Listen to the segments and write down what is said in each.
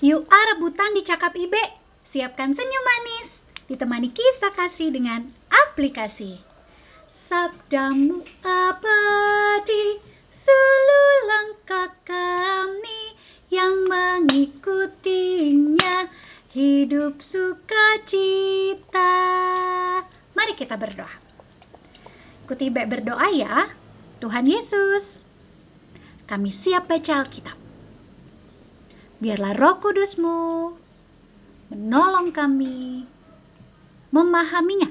Ah rebutan di Cakap Ibe. Siapkan senyum manis. Ditemani kisah kasih dengan aplikasi. Sabdamu abadi, seluruh langkah kami yang mengikutinya hidup sukacita. Mari kita berdoa. Ikuti berdoa ya. Tuhan Yesus, kami siap baca Alkitab. Biarlah roh kudusmu menolong kami memahaminya.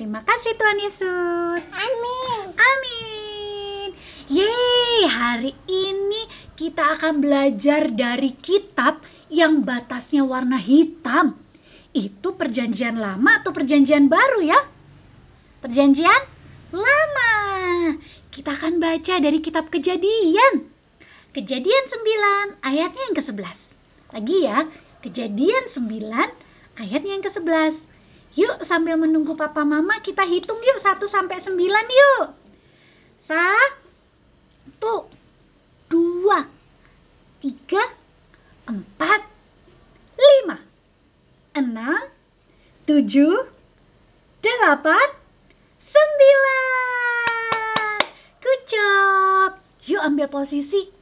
Terima kasih Tuhan Yesus. Amin. Amin. Yeay, hari ini kita akan belajar dari kitab yang batasnya warna hitam. Itu perjanjian lama atau perjanjian baru ya? Perjanjian lama. Kita akan baca dari kitab kejadian. Kejadian 9 ayatnya yang ke-11. Lagi ya, kejadian 9 ayatnya yang ke-11. Yuk sambil menunggu papa mama kita hitung yuk 1 sampai 9 yuk. Satu, dua, tiga, empat, lima, enam, tujuh, delapan, sembilan. Good job. Yuk ambil posisi.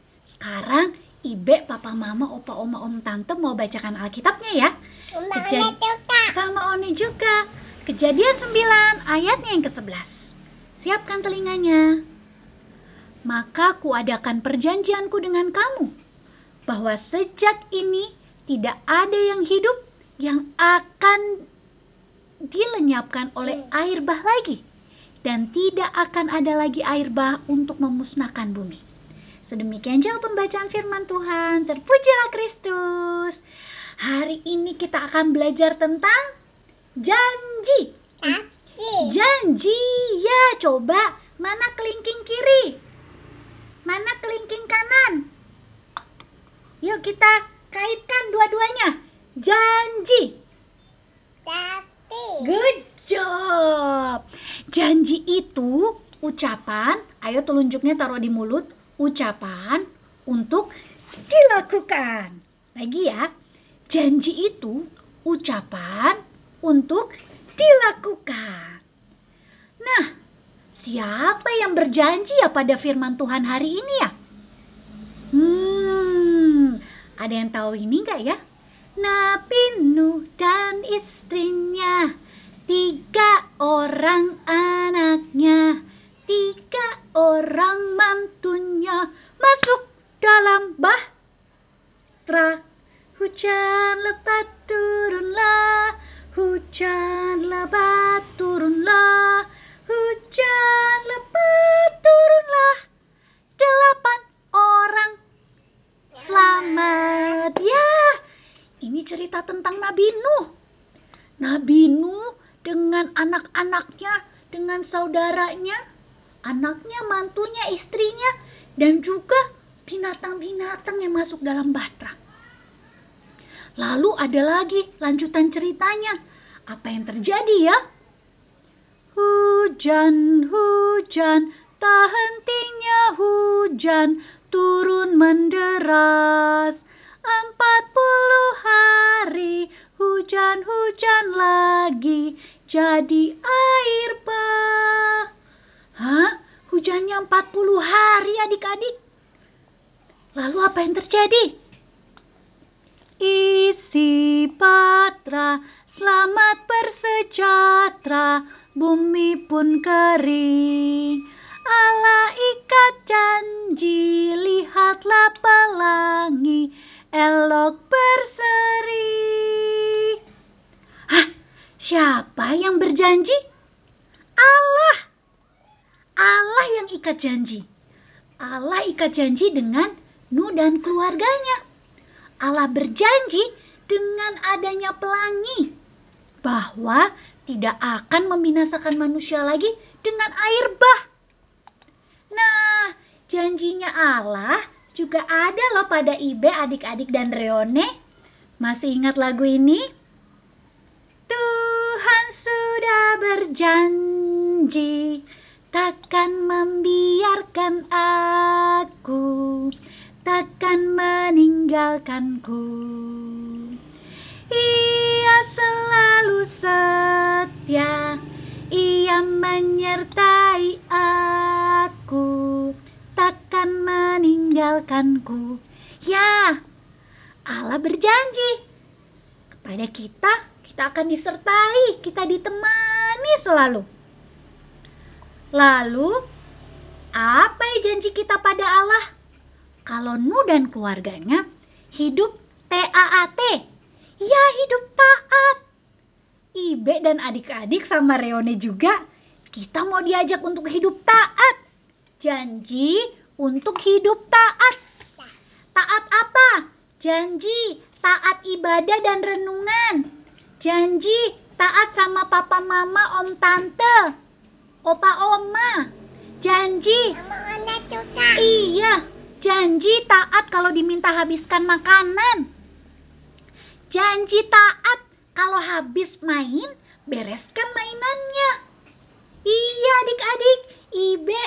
Sekarang Ibe, Papa, Mama, Opa, Oma, Om, Tante mau bacakan Alkitabnya ya. Mbak Kejad- Ona juga. Sama Oni juga. Kejadian 9 ayatnya yang ke-11. Siapkan telinganya. Maka kuadakan perjanjianku dengan kamu bahwa sejak ini tidak ada yang hidup yang akan dilenyapkan oleh air bah lagi dan tidak akan ada lagi air bah untuk memusnahkan bumi. Sedemikian jauh pembacaan firman Tuhan. Terpujilah Kristus. Hari ini kita akan belajar tentang janji. Janji. Ya, coba mana kelingking kiri? Mana kelingking kanan? Yuk kita kaitkan dua-duanya. Janji. Tapi. Good job. Janji itu ucapan, ayo telunjuknya taruh di mulut, ucapan untuk dilakukan. Lagi ya, janji itu ucapan untuk dilakukan. Nah, siapa yang berjanji ya pada firman Tuhan hari ini ya? Hmm, ada yang tahu ini enggak ya? Nabi Nuh dan istrinya, tiga orang anaknya, tiga orang mantunya masuk dalam bahtera. Hujan lebat turunlah, hujan lebat turunlah, hujan lebat turunlah. Delapan orang selamat ya. Ini cerita tentang Nabi Nuh. Nabi Nuh dengan anak-anaknya, dengan saudaranya, anaknya, mantunya, istrinya, dan juga binatang-binatang yang masuk dalam bahtera. Lalu ada lagi lanjutan ceritanya. Apa yang terjadi ya? Hujan, hujan, tak hentinya hujan, turun menderas. Empat puluh hari, hujan-hujan lagi, jadi air. Hah? Hujannya 40 hari adik-adik. Lalu apa yang terjadi? Isi patra, selamat bersejahtera, bumi pun kering. Allah ikat janji, lihatlah pelangi, elok berseri. Hah? Siapa yang berjanji? Allah. Allah yang ikat janji. Allah ikat janji dengan Nuh dan keluarganya. Allah berjanji dengan adanya pelangi bahwa tidak akan membinasakan manusia lagi dengan air bah. Nah, janjinya Allah juga ada loh pada Ibe, adik-adik dan Reone. Masih ingat lagu ini? Tuhan sudah berjanji takkan membiarkan aku takkan meninggalkan meninggalkanku. Ia selalu setia, ia menyertai aku, takkan meninggalkanku. Ya, Allah berjanji kepada kita, kita akan disertai, kita ditemani selalu. Lalu, apa yang janji kita pada Allah? Kalau Nu dan keluarganya hidup TAAT, ya hidup taat. Ibe dan adik-adik sama Reone juga, kita mau diajak untuk hidup taat. Janji untuk hidup taat. Taat apa? Janji taat ibadah dan renungan. Janji taat sama papa mama, om tante, opa oma. Janji Mama juga. Iya, janji taat kalau diminta habiskan makanan. Janji taat kalau habis main, bereskan mainannya. Iya adik-adik, Ibe,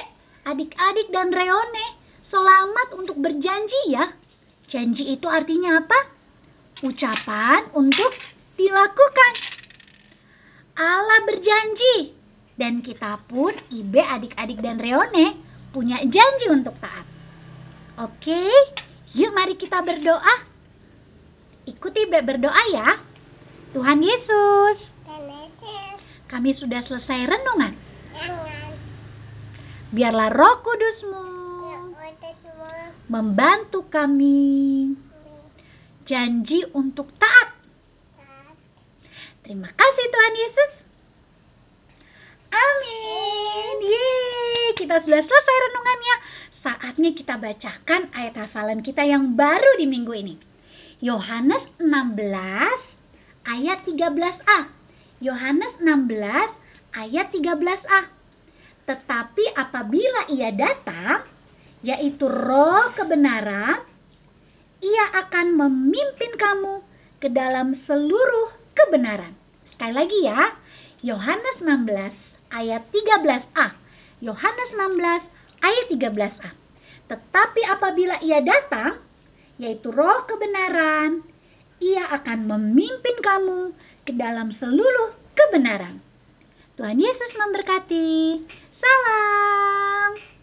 adik-adik dan Reone, selamat untuk berjanji ya. Janji itu artinya apa? Ucapan untuk dilakukan. Allah berjanji dan kita pun Ibe, adik-adik dan Reone punya janji untuk taat. Oke, yuk mari kita berdoa. Ikuti Ibe berdoa ya. Tuhan Yesus, kami sudah selesai renungan. Biarlah roh kudusmu membantu kami janji untuk taat. Terima kasih Tuhan Yesus. Amin. Yeay, kita sudah selesai renungannya. Saatnya kita bacakan ayat hafalan kita yang baru di minggu ini. Yohanes 16 ayat 13a. Yohanes 16 ayat 13a. Tetapi apabila ia datang, yaitu roh kebenaran, ia akan memimpin kamu ke dalam seluruh kebenaran. Sekali lagi ya, Yohanes 16 ayat 13a. Yohanes 16 ayat 13a. Tetapi apabila ia datang, yaitu roh kebenaran, ia akan memimpin kamu ke dalam seluruh kebenaran. Tuhan Yesus memberkati. Salam.